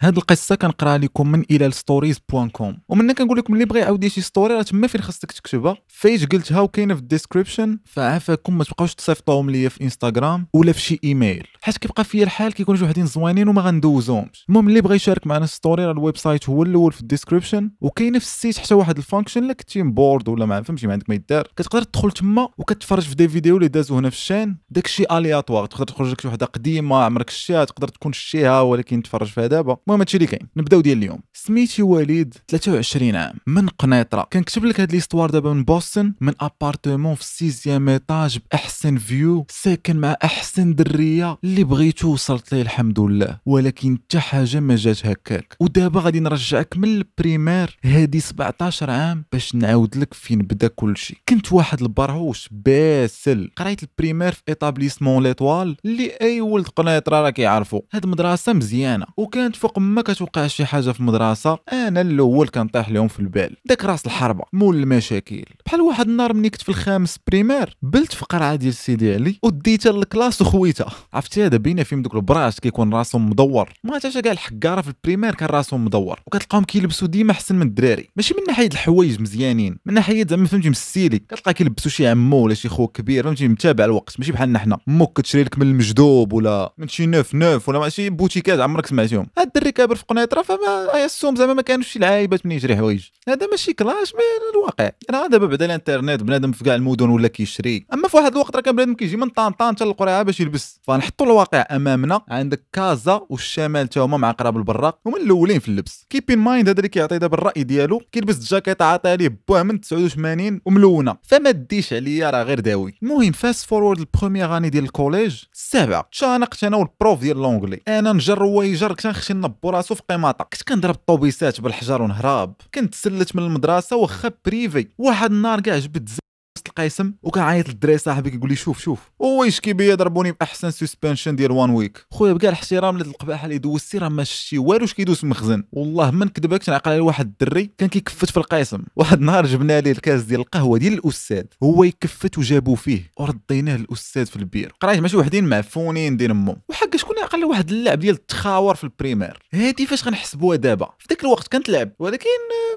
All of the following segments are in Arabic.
هاد القصة كنقرا لكم من إلى stories point com ومن كنقول لكم اللي بغى يعاود شي story راه تما فين خاصك تكتبها. فايش قلتها وكاينة في ال description فعافاكم ما تبقاوش تصيفطوهم ليا في انستغرام ولا في شي ايميل حيت كيبقى فيا الحال كيكونوا شي وحدين زوينين وما غندوزهمش. المهم اللي بغى يشارك معنا story راه ال website هو الأول في ال description وكاينة في ال site حتى واحد ال function الا كنتي bored ولا ما فهمتي ما عندك ما يدار. كتقدر تدخل تما وكتفرج في des vidéos اللي دازو هنا في ال chaîne. داكشي aléatoire تقدر تخرج لك شي وحدة قديمة عمرك شتيها تقدر تكون شتيها ولكن تفرج فيها دابا. المهم هادشي اللي كاين. نبداو ديال اليوم. سميتي وليد 23 عام. من قنيطرة. كنكتب لك هاد l'histoire دابا من بوسطن من appartement في ال sixième étage بأحسن view ساكن مع أحسن درية. اللي بغيتو وصلت ليه الحمد لله. ولكن حتى حاجة ما جات هكاك. ودابا غادي نرجعك من ال primaire. هادي 17 عام باش نعاود لك فين بدا كل شيء كنت واحد البرهوش باسل قريت ال primaire في établissement L'Étoile اللي أي ولد قنيطرة راه كيعرفو. هاد مدرسة مزيانة. وكانت فوق ما كتوقع شي حاجة في المدرسة. أنا الأول كنطيح لهم في البال. داك راس الحربة. مول المشاكل. بحال واحد النهار ملي كنت في الخامس primaire بلت في قرعة ديال سيدي علي وديتها لل classe وخويتها عرفتي هذا بينا فيهم دوك البراش كيكون راسهم مدور. ما عرفتش كاع الحكاره في ال primaire كان راسهم مدور. وكتلقاهم كيلبسوا ديما أحسن من الدراري. ماشي من ناحية الحوايج مزيانين. من ناحية زعما فهمتي مسيلي كتلقى كيلبسوا شي عمو ولا شي خوك كبير فهمتي متابع الوقت. ماشي بحالنا حنا موك كتشري لك من المجدوب ولا من شي نوف نوف ولا ماشي بوتيكات عمرك سمعتيهم. هاد الدري كابر في قنيطرة فما اي السوم زعما ما كانوش شي لعايبات من يشري حوايج. هذا ماشي clash من الواقع. راه دابا بعد الإنترنت بنادم في كاع المدن ولا كيشري. أما في واحد الوقت راه كان بنادم كيجي من طنطا حتى للقرعه باش يلبس. فنحطوا الواقع أمامنا عندك كازا والشمال تا هما مع قراب البراق. هما الأولين في اللبس. keep in mind هذا اللي كيعطي دابا الرأي ديالو. كيلبس الجاكيطه عطا ليه بوه من 89 وملونة. فما ديش عليا راه غير داوي. المهم fast forward ال première année ديال ال collège. السابعه تشانقت أنا وال prof ديال l'anglais أنا نجر ويجر كنت نخشي نبو راسو في قيماطه كنت كنضرب الطوبيسات بالحجر ونهراب كنت تسلت من المدرسة واخا privé. واحد النهار كاع جبت القيسم وكنعيط للدراري صاحبي كيقول لي شوف شوف. ويشكي بيا ضربوني بأحسن suspension ديال one week خويا بكاع الاحترام لهاد القباحة اللي دوزتي راه ما شتي والو اش كيدوز في المخزن والله ما نكذبك نعقل على واحد الدري كان كيكفت في القيسم. واحد النهار جبنا ليه الكاس ديال القهوة ديال الأستاذ. هو يكفت وجابوا فيه. ورديناه للاستاذ في البير. قريت ماشي وحدين معفونين ديال امهم وحق شكون عقل واحد اللعب ديال التخاور في ال primaire؟ هادي فاش غنحسبوها دابا؟ في ذاك الوقت كانت لعب. ولكن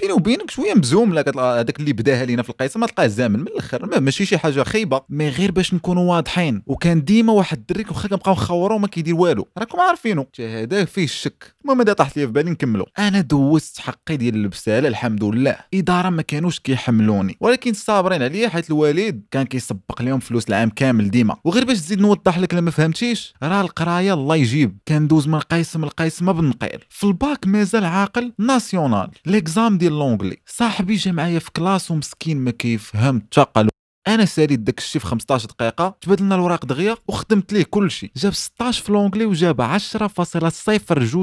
بيني وبينك شوية مزوم هذاك اللي بداها لينا في القيسم تلقاه زامن. من الأخر ماشي شي حاجة خايبة mais غير باش نكونوا واضحين. وكان ديما واحد الدري واخا كنبقاو نخورو وما كيدير والو. راكم عارفينو. هذا فيه الشك المهم هذا طاحت لي في بالي نكملوا أنا دوزت حقي ديال البسالة الحمد لله. إدارة ما كانوش كيحملوني. ولكن صابرين عليا حيت الوالد كان كيسبق لهم فلوس العام كامل ديما. وغير باش تزيد نوضح لك لما فهمتيش راه القراية الله يجيب. كندوز من قيسم لقيسم بنقيل في الباك مازال عاقل national. l'exam ديال l'anglais. صاحبي جا معايا في classe ومسكين ما كيفهم تقل أنا ساليت داك الشيء في 15 دقيقة تبادلنا الوراق دغيا وخدمت ليه كل شيء جاب 16 في l'anglais وجاب 10.02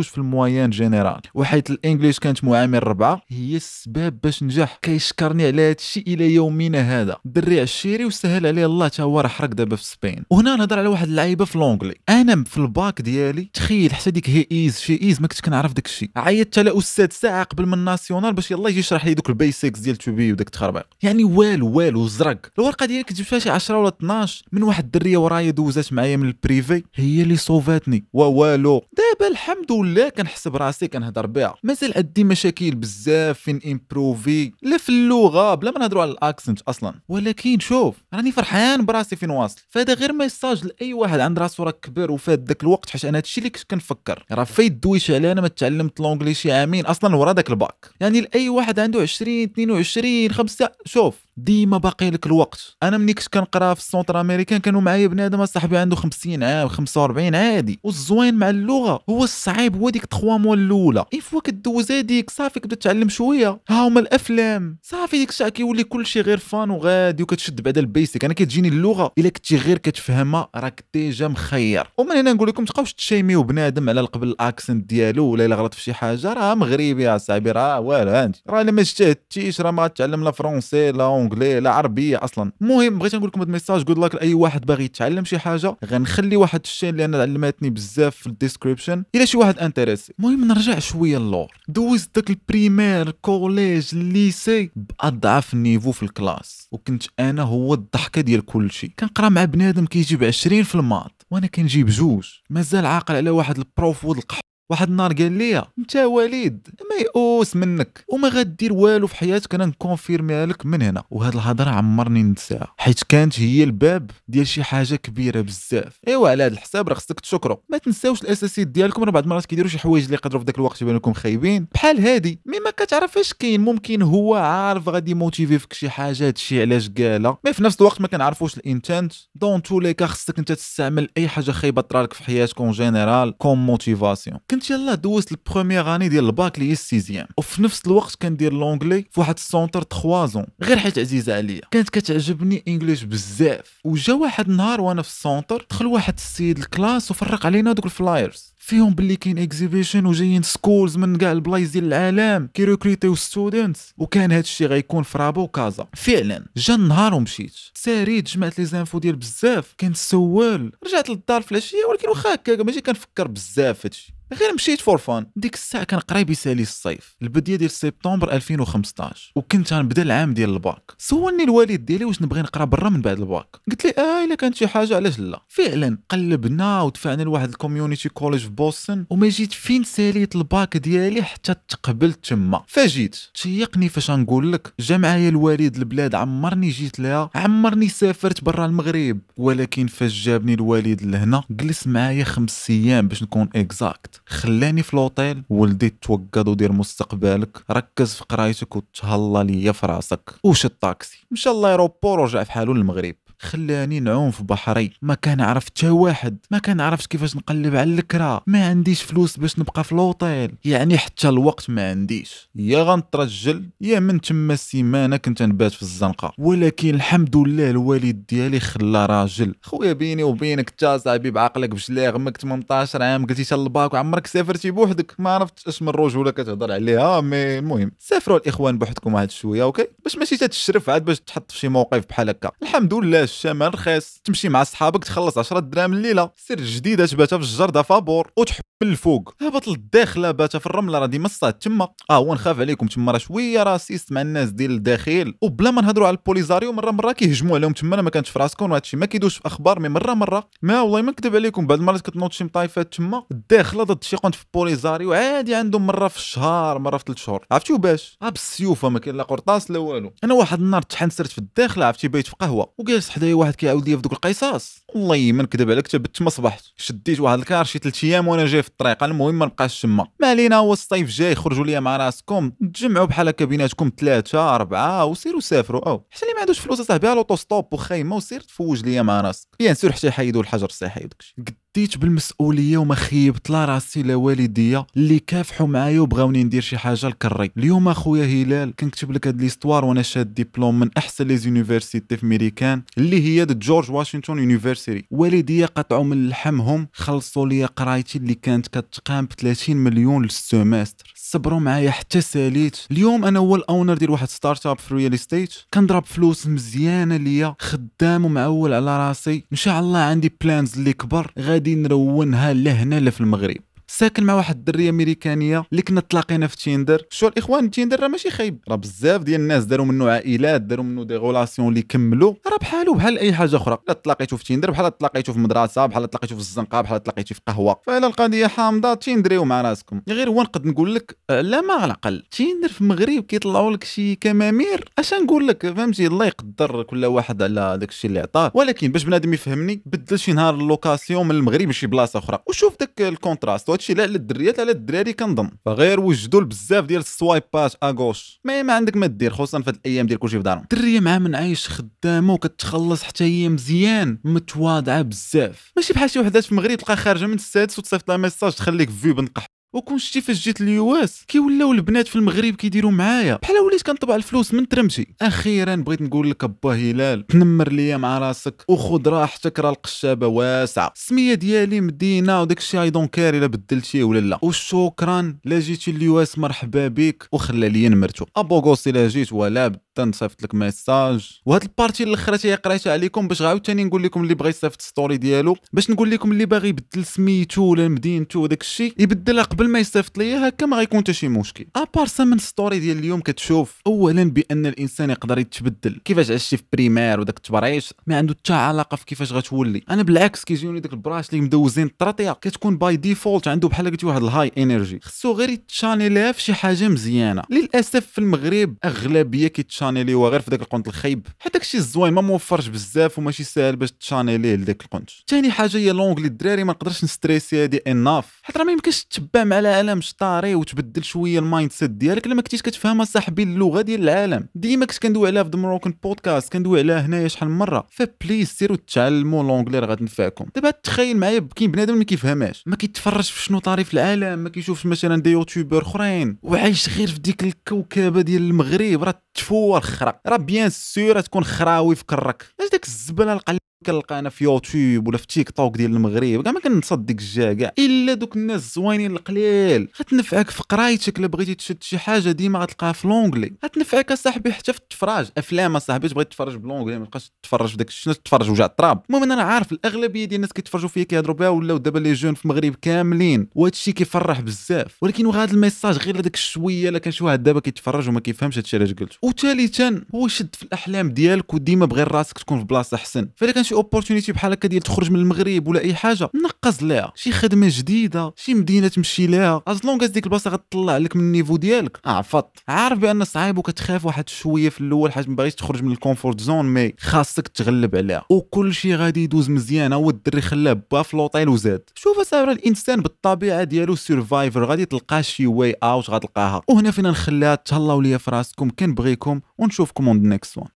في ال moyenne générale وحيت ال English كانت معامل ربعة هي السبب باش نجح. كيشكرني على هذا الشيء إلى يومنا هذا. دري عشيري وسهل عليه الله تا هو راه حرق دابا في Spain. وهنا نهضر على واحد اللعيبة في l'anglais أنا في الباك ديالي تخيل حتى ديك he is she is ما كنت كنعرف داك الشيء عيطت على أستاذ ساعة قبل من ال national باش يلاه يجي يشرح لي دوك ال basics ديال to be وداك التخربيق. يعني والو والو زرق. الورقة ديالي كنت جبت شي 10 ولا 12 من واحد الدرية ورايا دوزات معايا من ال privé. هي اللي صوفاتني. ووالو. دابا الحمد لله كنحسب راسي كنهضر بها. مازال عندي مشاكل بزاف فين improve لا في اللغة بلا ما نهضروا على ال accent أصلا. ولكن شوف راني فرحان براسي فين واصل. فهذا غير message لأي واحد عند راسو راه كبر وفات داك الوقت حيت أنا هادشي اللي كنت كنفكر. راه فايت دويش على أنا ما تعلمت l'anglais شي عامين أصلا ورا داك الباك. يعني لأي واحد عنده 20 22 5 شوف ديما باقي لك الوقت. أنا ملي كنت كنقرا في ال centre américain كانوا معايا بنادم صاحبي عنده 50 عام 45 عادي. والزوين مع اللغة. هو الصعيب هو ديك 3 mois الأولى. اي فوا كدوز هذيك صافي كتبدا تعلم شوية. ها هما الأفلام. صافي ديك الساعة كيولي كل شيء غير fun وغادي وكتشد بعدا ال basic. أنا كتجيني اللغة. إلا كنتي غير كتفهمها راك ديجا مخير. ومن هنا نقول لكم تبقاوش ت shame يو بنادم على قبل ال accent ديالو ولا إلا غلط في شي حاجة راه مغربي يا صاحبي راه والو انت راه الا ما اجتهدتيش راه ما غتعلم لا français لا anglais لا عربية أصلا. المهم بغيت نقول لكم هذا ال message good luck لأي واحد باغي يتعلم شي حاجة. غنخلي واحد ال chaîne اللي أنا علمتني بزاف في ال description. إلا شي واحد intéressé. المهم نرجع شوية اللور دوزت داك ال primaire collège الليسي بأضعف ال niveau في ال classe. وكنت أنا هو الضحكة ديال كل شيء كنقرأ مع بنادم كيجيب 20 في ال maths. وأنا كنجيب جوج. مازال عاقل على واحد ال prof ولد القحبة واحد النهار قال لي أنت وليد ميؤوس منك وما غدير والو في حياتك أنا ن confirmer يها لك من هنا. وهاد الهضرة عمرني ننساها حيت كانت هي الباب ديال شي حاجة كبيرة بزاف. إيوا على هاد الحساب راه خصك تشكروا ما تنساوش الأساسيات ديالكم راه بعض المرات كيديروا شي حوايج اللي يقدروا في ذاك الوقت يبانوا لكم خايبين. بحال هادي mais ما كتعرف اش كاين ممكن هو عارف غادي motiver فيك شي حاجة هادشي علاش قالها mais في نفس الوقت ما كنعرفوش ال intention. donc tout اللي خصك أنت تستعمل أي حاجة خايبة طرالك في حياتك en général comme motivation كنت يلاه دوزت ال première année ديال الباك اللي هي ال sixième وفي نفس الوقت كندير l'anglais في واحد ال centre trois زون غير حيت عزيزة عليا كانت كتعجبني English بزاف. وجا واحد النهار وأنا في ال centre دخل واحد السيد ال classe وفرق علينا دوك ال flyers. فيهم باللي كاين exhibition وجايين schools من كاع البلايص ديال العالم كي recruit يو students وكان هذا الشيء غيكون في رابا وكازا. فعلا جا النهار ومشيت. ساريت جمعت les infos ديال بزاف. كنسول رجعت للدار في العشية ولكن واخا هكا ماشي كنفكر بزاف هادشي. غير مشيت for fun ديك الساعة كان قريب يسالي الصيف. البدية ديال سبتمبر 2015 وكنت غنبدا العام ديال الباك. سولني الوالد ديالي واش نبغي نقرأ برا من بعد الباك. قلت لي آه إلا كانت شي حاجة علاش لا؟ فعلا قلبنا ودفعنا لواحد ال community college في بوسطن. وما جيت فين ساليت الباك ديالي حتى تقبلت تما. فجيت. تشيقني فاش نقول لك جا معايا الوالد البلاد عمرني جيت لها. عمرني سافرت برا المغرب. ولكن فاش جابني الوالد لهنا جلس معايا خمس أيام باش نكون exact خلاني في لوطيل ولدي توقد ودير مستقبلك. ركز في قرايتك وتهلا ليا في راسك. وشد الطاكسي؟ مشى l'aéroport ورجع في حالو للمغرب. خلاني نعوم في بحري ما كان عرف حتى واحد. ما كان عرفت كيفاش نقلب على الكرا. ما عنديش فلوس باش نبقى في لوطيل يعني حتى الوقت ما عنديش. يا غنترجل يا إما من تما السيمانة كنت نبات في الزنقة. ولكن الحمد لله الوالد ديالي خلى راجل. خويا بيني وبينك انت صاحبي بعقلك بشلاغ عمك 18 عام. قلتي تا الباك وعمرك سافرتي بوحدك. ما عرفتش اش من رجوله كتهضر عليها mais المهم. سافروا الإخوان بوحدكم واحد شوية OK؟ باش ماشي تتشرف عاد باش تحط في شي موقف بحال هكا. الحمد لله الشمال رخيص تمشي مع صحابك تخلص 10 دراهم الليلة. سير جديدة تباتها في الجردة فابور. وتحب الفوق. هبط للداخلة بات في الرملة راه ديما الصاد تما. آه هو نخاف عليكم تما راه شوية raciste مع الناس ديال الداخل. وبلا ما نهضروا على البوليزاريو مرة مرة كيهجموا عليهم تما. أنا ما كانش في راسكم وهادشي ما كيدوش في أخبار mais مرة مرة. ما والله ما نكذب عليكم بعض المرات كتنوض شي مطايفات تما. الداخلة ضد شي قنت في بوليزاريو عادي عندهم مرة في الشهر مرة في ثلاث شهور. عرفتي باش آه بالسيوف ما كاين لا قرطاس لا والو. أنا واحد النهار تحنسرت في الداخلة عرفتي بيت في قهوة. وجالس حدايا واحد كيعاود لي في دوك القصص والله ما نكذب عليك تبت ما صبحت. شديت واحد الكار شي ثلاث أيام وأنا جاي في الطريق. المهم ما نبقاش تما ما علينا هو الصيف جاي خرجوا ليا مع راسكم. تجمعوا بحال هكا بيناتكم ثلاثة أربعة وسيروا سافروا. أو حتى اللي ما عندوش فلوس أصاحبي auto-stop وخيمه وسير تفوج ليا مع راسك. bien sûr حتى يحيدوا الحجر الصحي وداكشي قديت بالمسؤولية وما خيبت لا راسي لا والديا اللي كافحوا معايا وبغاوني ندير شي حاجة لحقاش اليوم أخويا هلال كنكتب لك هاد l'histoire وأنا شاد ديبلوم من أحسن les universités في américaines اللي هي جورج واشنطن University. والديا قطعوا من لحمهم خلصوا لي قرايتي اللي كانت كتقام ب 30 مليون لل semester صبروا معايا حتى ساليت. اليوم أنا هو ال owner ديال واحد startup في real estate كنضرب فلوس مزيانة ليا خدام ومعول على راسي. إن شاء الله عندي plans اللي كبار غادي ن run ها لهنا لا في المغرب. ساكن مع واحد الدرية أمريكانية اللي كنا تلاقينا في تيندر شو الاخوان تيندر راه ماشي خايب. راه بزاف ديال الناس داروا منه عائلات داروا منه des relations اللي كملوا. راه بحالو بحال أي حاجة أخرى. لا تلاقيتو في تيندر بحال تلاقيتو في مدرسة بحال تلاقيتو في الزنقة بحال تلاقيتو في قهوة. فإلا القضية حامضة تيندريو مع راسكم. غير هو نقد نقول لك لا ما على الأقل. Tinder في المغرب كيطلعوا لك شي كمامير. أش نقول لك؟ فهمتي؟ الله يقدر كل واحد على داك الشيء اللي عطاه. ولكن باش بنادم يفهمني بدل شي نهار ال location من المغرب لشي بلاصة أخرى. وشوف داك ال contraste. وهادشي لا للدريات على الدراري كنظن فغير وجدوا بزاف ديال ال swipe ات à gauche ما ما عندك ما دير خصوصا في هاد الأيام ديال كلشي في دارهم. الدريه مع من عايش خدامه وكتخلص حتى هي مزيان متواضعة بزاف. ماشي بحال شي وحدات في المغرب تلقى خارجة من السادس وتصيفط لها message تخليك في بنقح. وكون شتي فاش جيت ال US كيولاو البنات في المغرب كيديروا معايا. بحال وليت كنطبع الفلوس من ترمشي. أخيرا بغيت نقول لك أبا هلال تنمر ليا مع راسك وخذ راحتك راه القشابة واسعة. السمية ديالي مدينة وداك الشيء I don't care إلا بدلتيه ولا لا. وشكرا لا جيتي ال US مرحبا بك وخلى ليا نمرتو. أبو غوس الا جيت ولا غدا نصيفط لك message. وهاد ال partie خراتي قريتها عليكم باش عاوتاني نقول لكم اللي بغى يصيفط story ديالو باش نقول لكم اللي باغي يبدل سميتو ولا مدينتو وداك الشيء يبدلها قبل ما يصيفط ليا هكا ما غيكون حتى شي مشكل. à part ça من story ديال اليوم كتشوف اولا بأن الإنسان يقدر يتبدل. كيفاش عشتي في primaire وداك التبرهيش؟ ما عنده حتى علاقة في كيفاش غتولي. أنا بالعكس كيجيوني دوك البراهش اللي مدوزين الطراطيه كتكون by default عنده بحال قلتي واحد ال high energy خصو غير ي channel يها في شي حاجة مزيانة. للأسف في المغرب أغلبية كي channel يوها غير في داك القنت الخايب حيت داكشي الزوين ما موفرش بزاف وماشي ساهل باش ت channel يه لداك القنت ثاني حاجة هي l'anglais الدراري ما نقدرش ن stress ي هادي enough حيت راه ما يمكنش تتبع مع العالم شنو طاري وتبدل شوية ال mindset ديالك لما كنتيش كتفهم صاحبي اللغة ديال العالم ديما كنت كندوي عليها في Moroccan Podcast كندوي عليها هنايا شحال من مره ف please سيروا تعلموا l'anglais راه غتنفعكم دابا تخيل معايا كاين بنادم ما كيفهمهاش ما كيتفرجش في شنو طاري في العالم ما كيشوفش مثلا دي يوتيوبر اخرين وعايش غير في ديك الكوكبه ديال المغرب راه تفور خرا. راه بيان سور تكون خراوي في كرك. اش داك الزبلة القليل كنلقى أنا في يوتيوب ولا في تيك توك ديال المغرب كاع ما كنصد ديك الجا كاع إلا دوك الناس الزوينين القليل. غتنفعك في قرايتك إلا بغيتي تشد شي حاجة ديما غتلقاها في لونجلي. غتنفعك أصاحبي حتى في التفراج. أفلام أصاحبي تبغي تتفرج بلونجلي ما تبقاش تتفرج في داك شنو تتفرج وجع التراب. المهم أنا عارف الأغلبية ديال الناس كيتفرجوا فيا كيهضروا بها ولاو دابا لي جون في المغرب كاملين. وهذا الشيء كيفرح بزاف. ولكن وهذا الميساج غير لداك الشويه الا كان شي واحد دابا كيتفرج وما كيفهمش هادشي علاش قلت. وثالثا هو شد في الأحلام ديالك وديما بغي راسك تكون في بلاصة أحسن. فاذا كان شي اوبورتونيتي بحال هكا ديال تخرج من المغرب ولا أي حاجة نقز ليها. شي خدمة جديدة شي مدينة تمشي ليها. as long ديك البلاصة غتطلع لك من ال niveau ديالك. عفط عارف بأن صعيب وكتخاف واحد شوية في الأول حيت ما باغيش تخرج من ال comfort zone mais خاصك تغلب عليها. وكل شيء غادي يدوز مزيان. هو الدري خلاه با في لوطيل وزاد. شوف اصاحبي الإنسان بالطبيعة ديالو survivor غادي تلقى شي way out غتلقاها. وهنا فينا نخليها تهلاو ليا في راسكم كنبغيكم ونشوفكم on next one